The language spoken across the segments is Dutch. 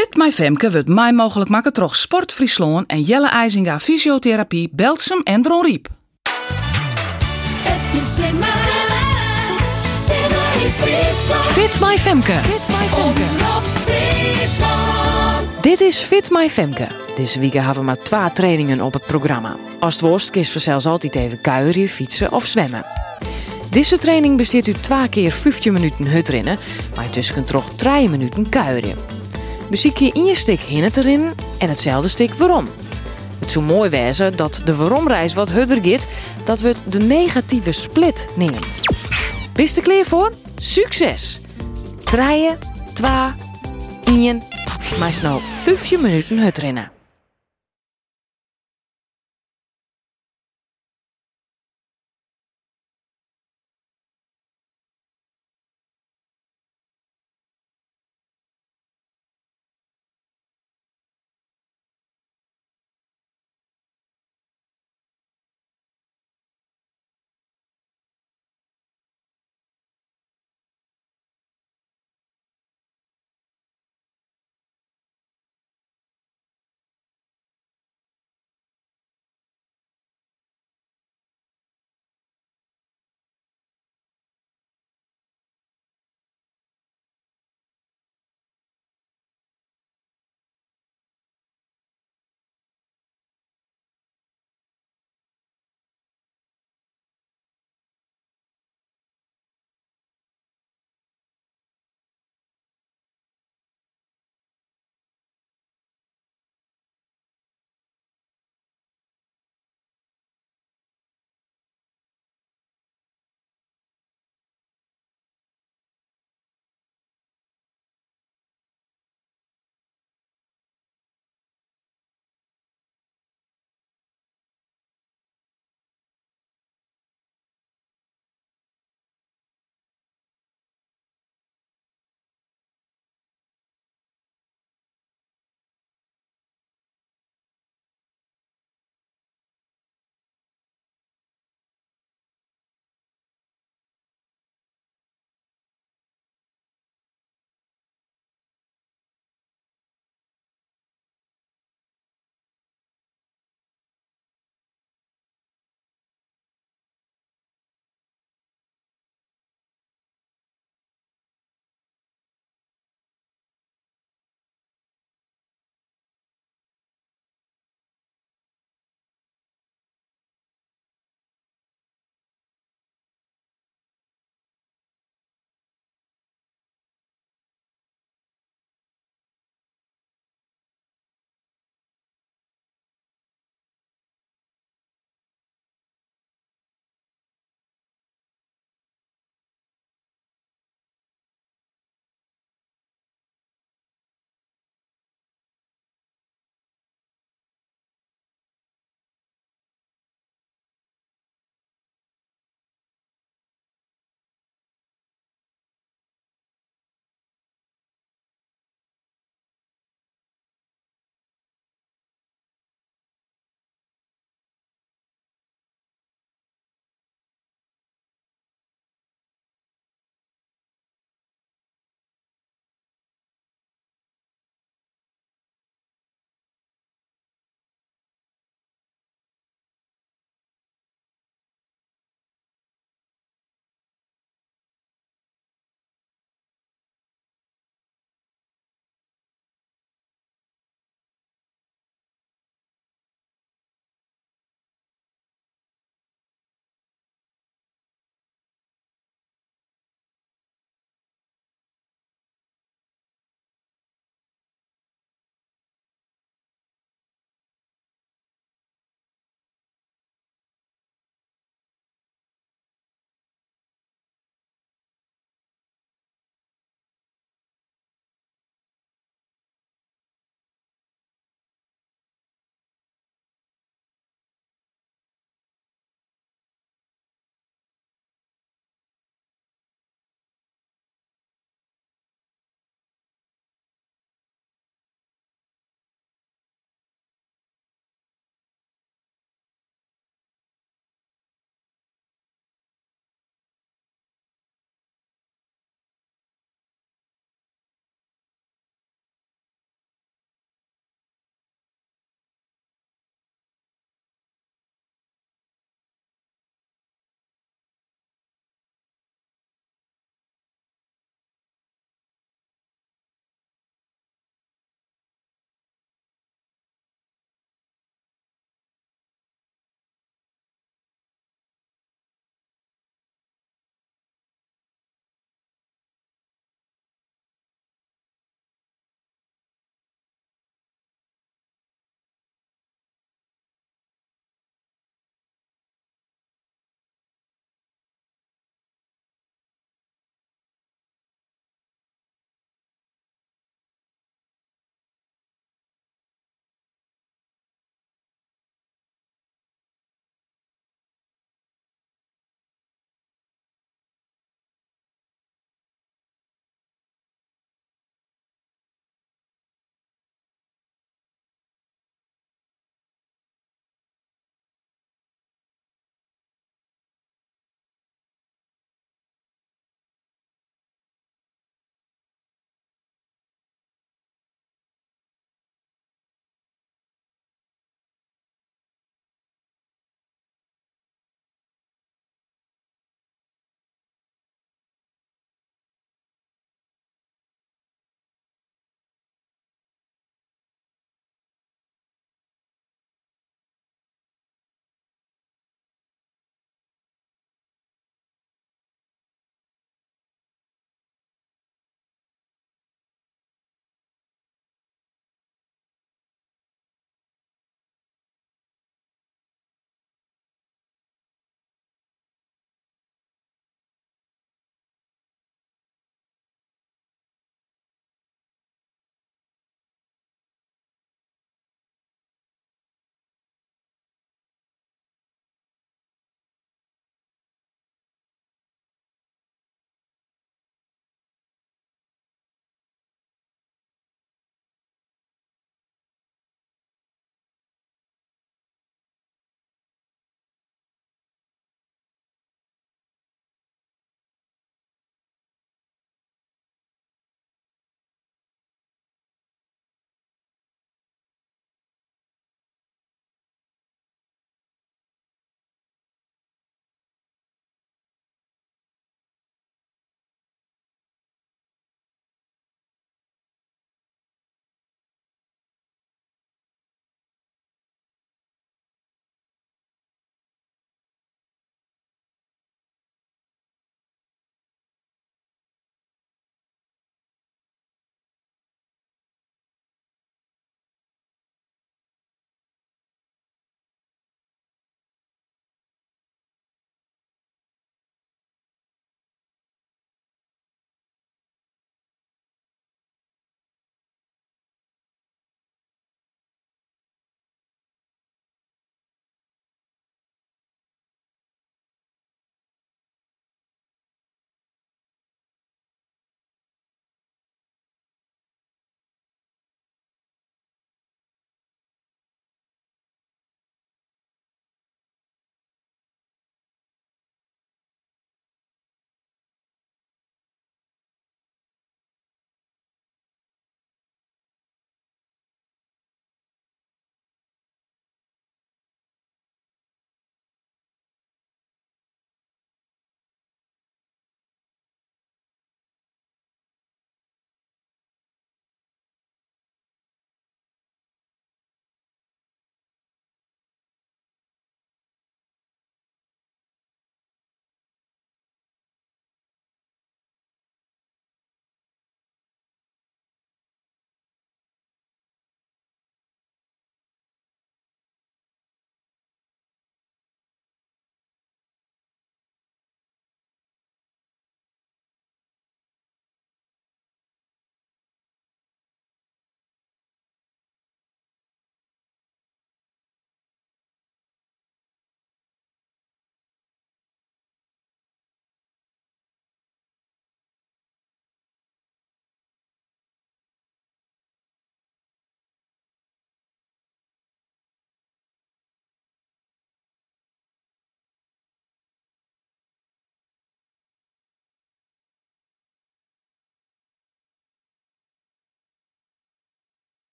Fit My Femke wordt mij mogelijk maken door Sport Friesland en Jelle IJzinga Fysiotherapie, Belsum en Dron Riep. Fit My Femke. Fit My Femke. Dit is Fit My Femke. Deze week hebben we maar twee trainingen op het programma. Als het worst kiest we zelfs altijd even kuieren, fietsen of zwemmen. Deze training besteedt u twee keer 15 minuten hutrennen, maar je kunt toch 3 minuten kuieren. Muziek je in je stik hinnen erin en hetzelfde stik waarom. Het zou mooi wezen dat de waaromreis wat hudder gaat, dat we het de negatieve split neemt. Wist er klaar voor? Succes! Treien, twa, ien, maar snel 15 minuten hutrennen.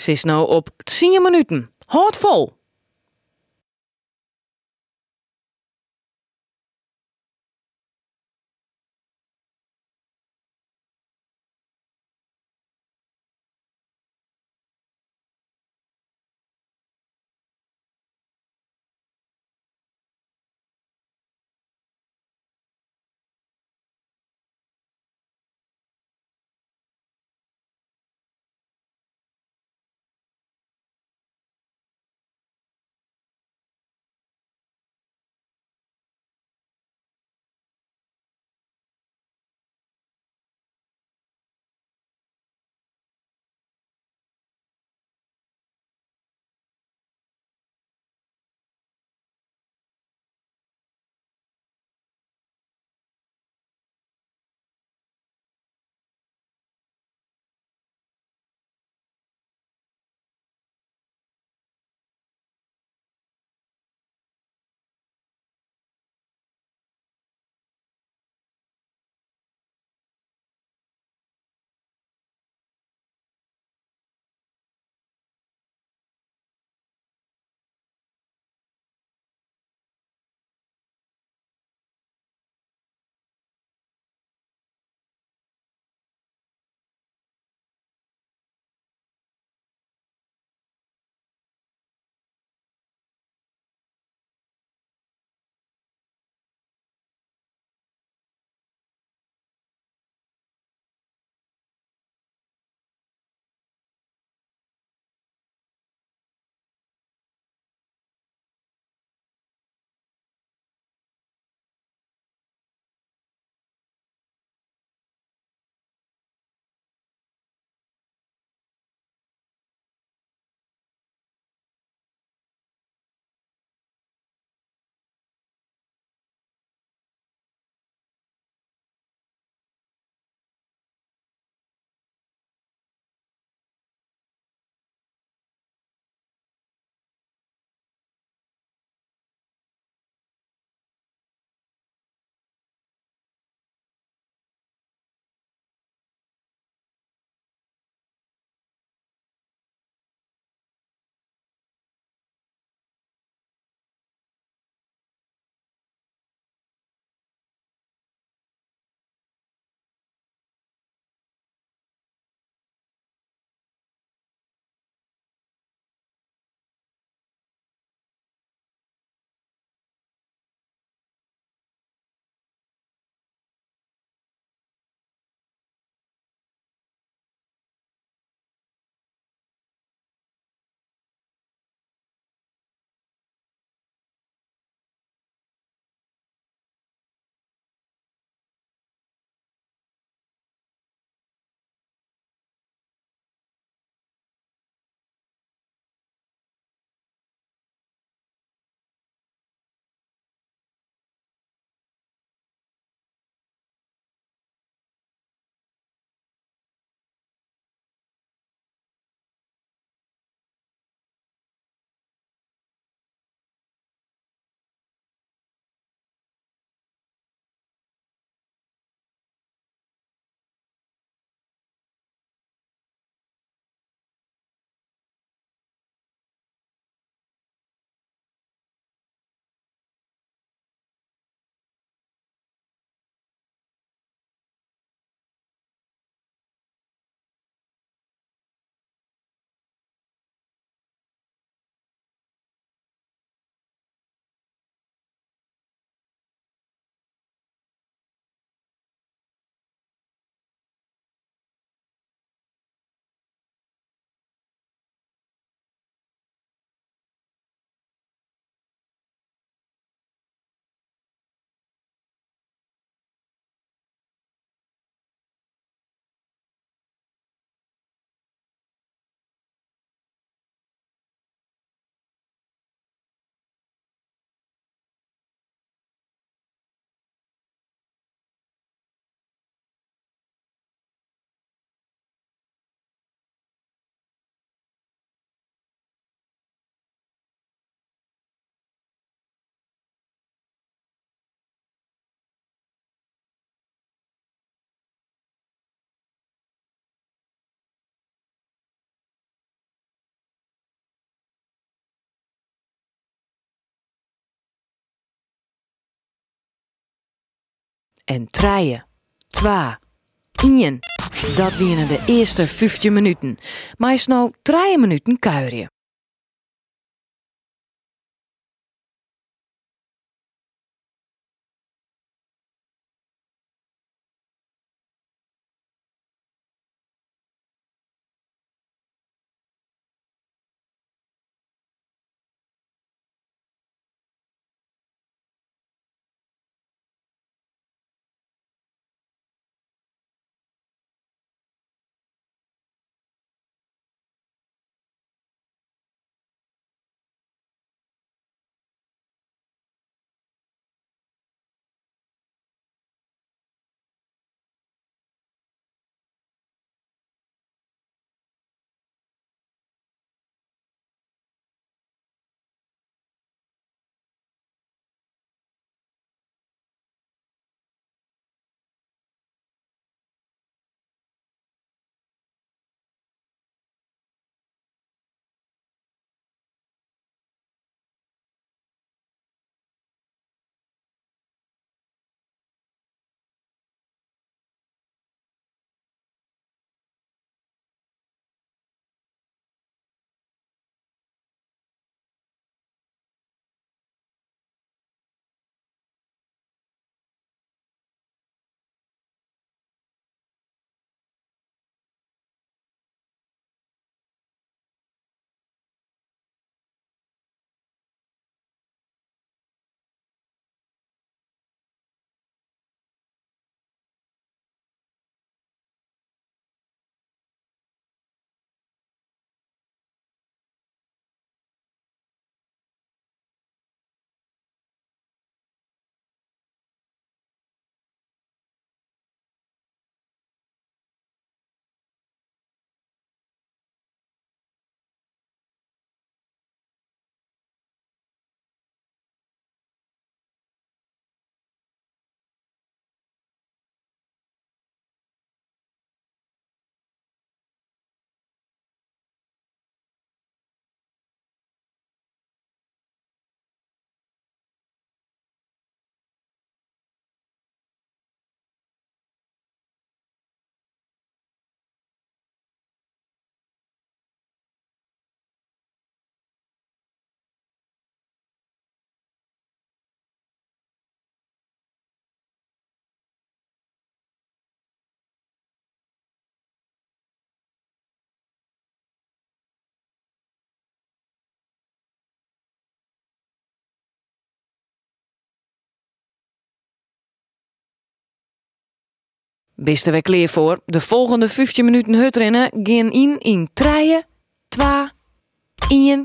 Ze is nou op 10 minuten. Houd vol! En treien, twa, ien. Dat wienen de eerste 15 minuten. Maar is nou 3 minuten kuieren. Bist er weer klaar voor? De volgende 15 minuten hutrennen gaan in in 3, 2, 1.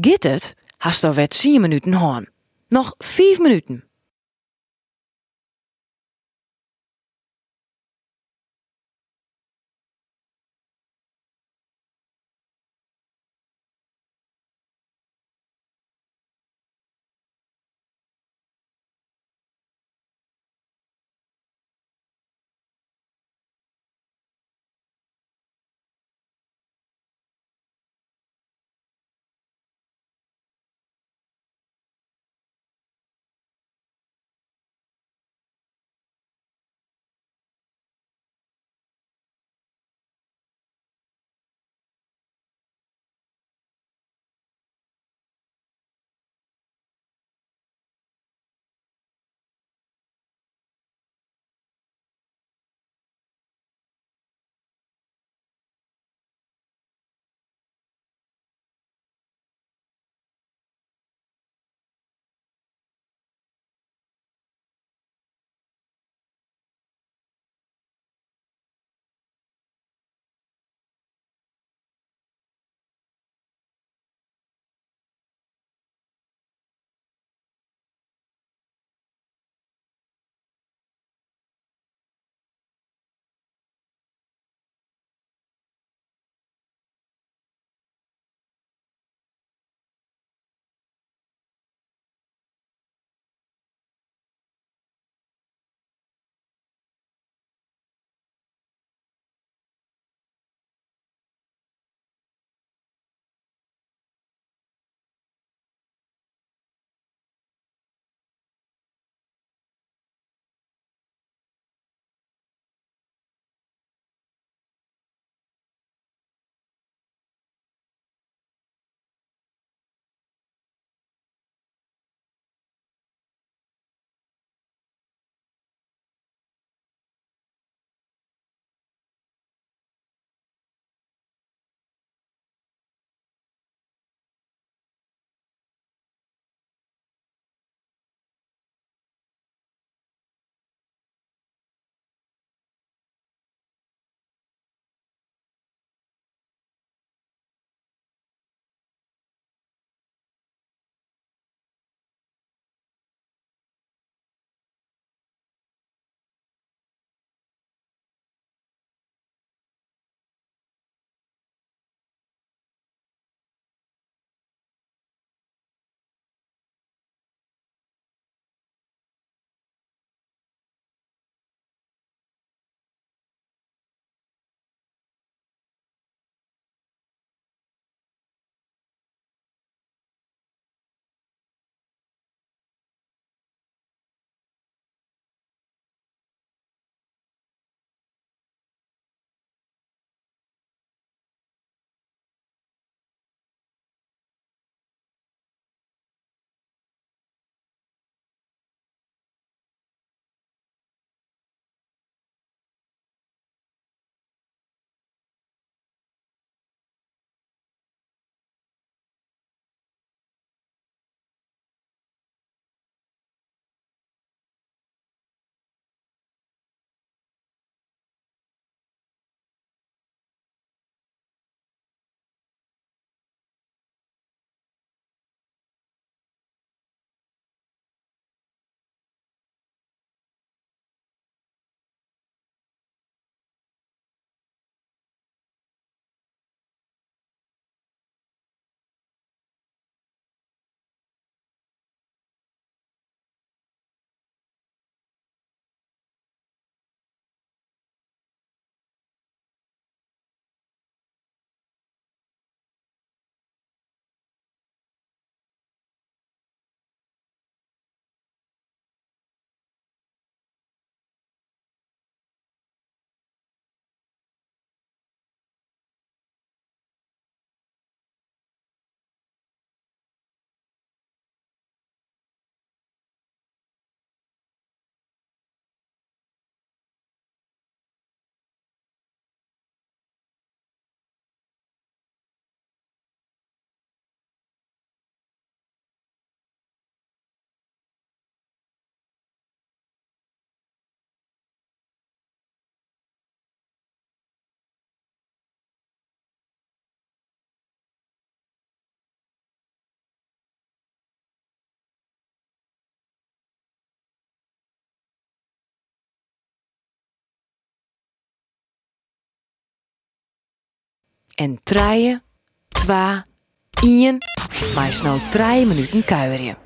Git het? Hast al wet 10 minuten haan. Nog 5 minuten. En treien, twa, ien, maar snel drie minuten kuieren.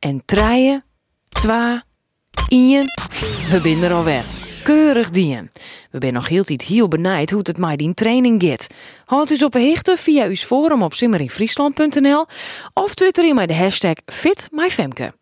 En treien, twa, ien, we zijn er alweer. Keurig dien. We zijn nog heel tijd heel benijd hoe het met die training gaat. Houd dus op de hichte via uw forum op simmerinfriesland.nl of twitter in met de hashtag FitMyFemke.